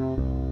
you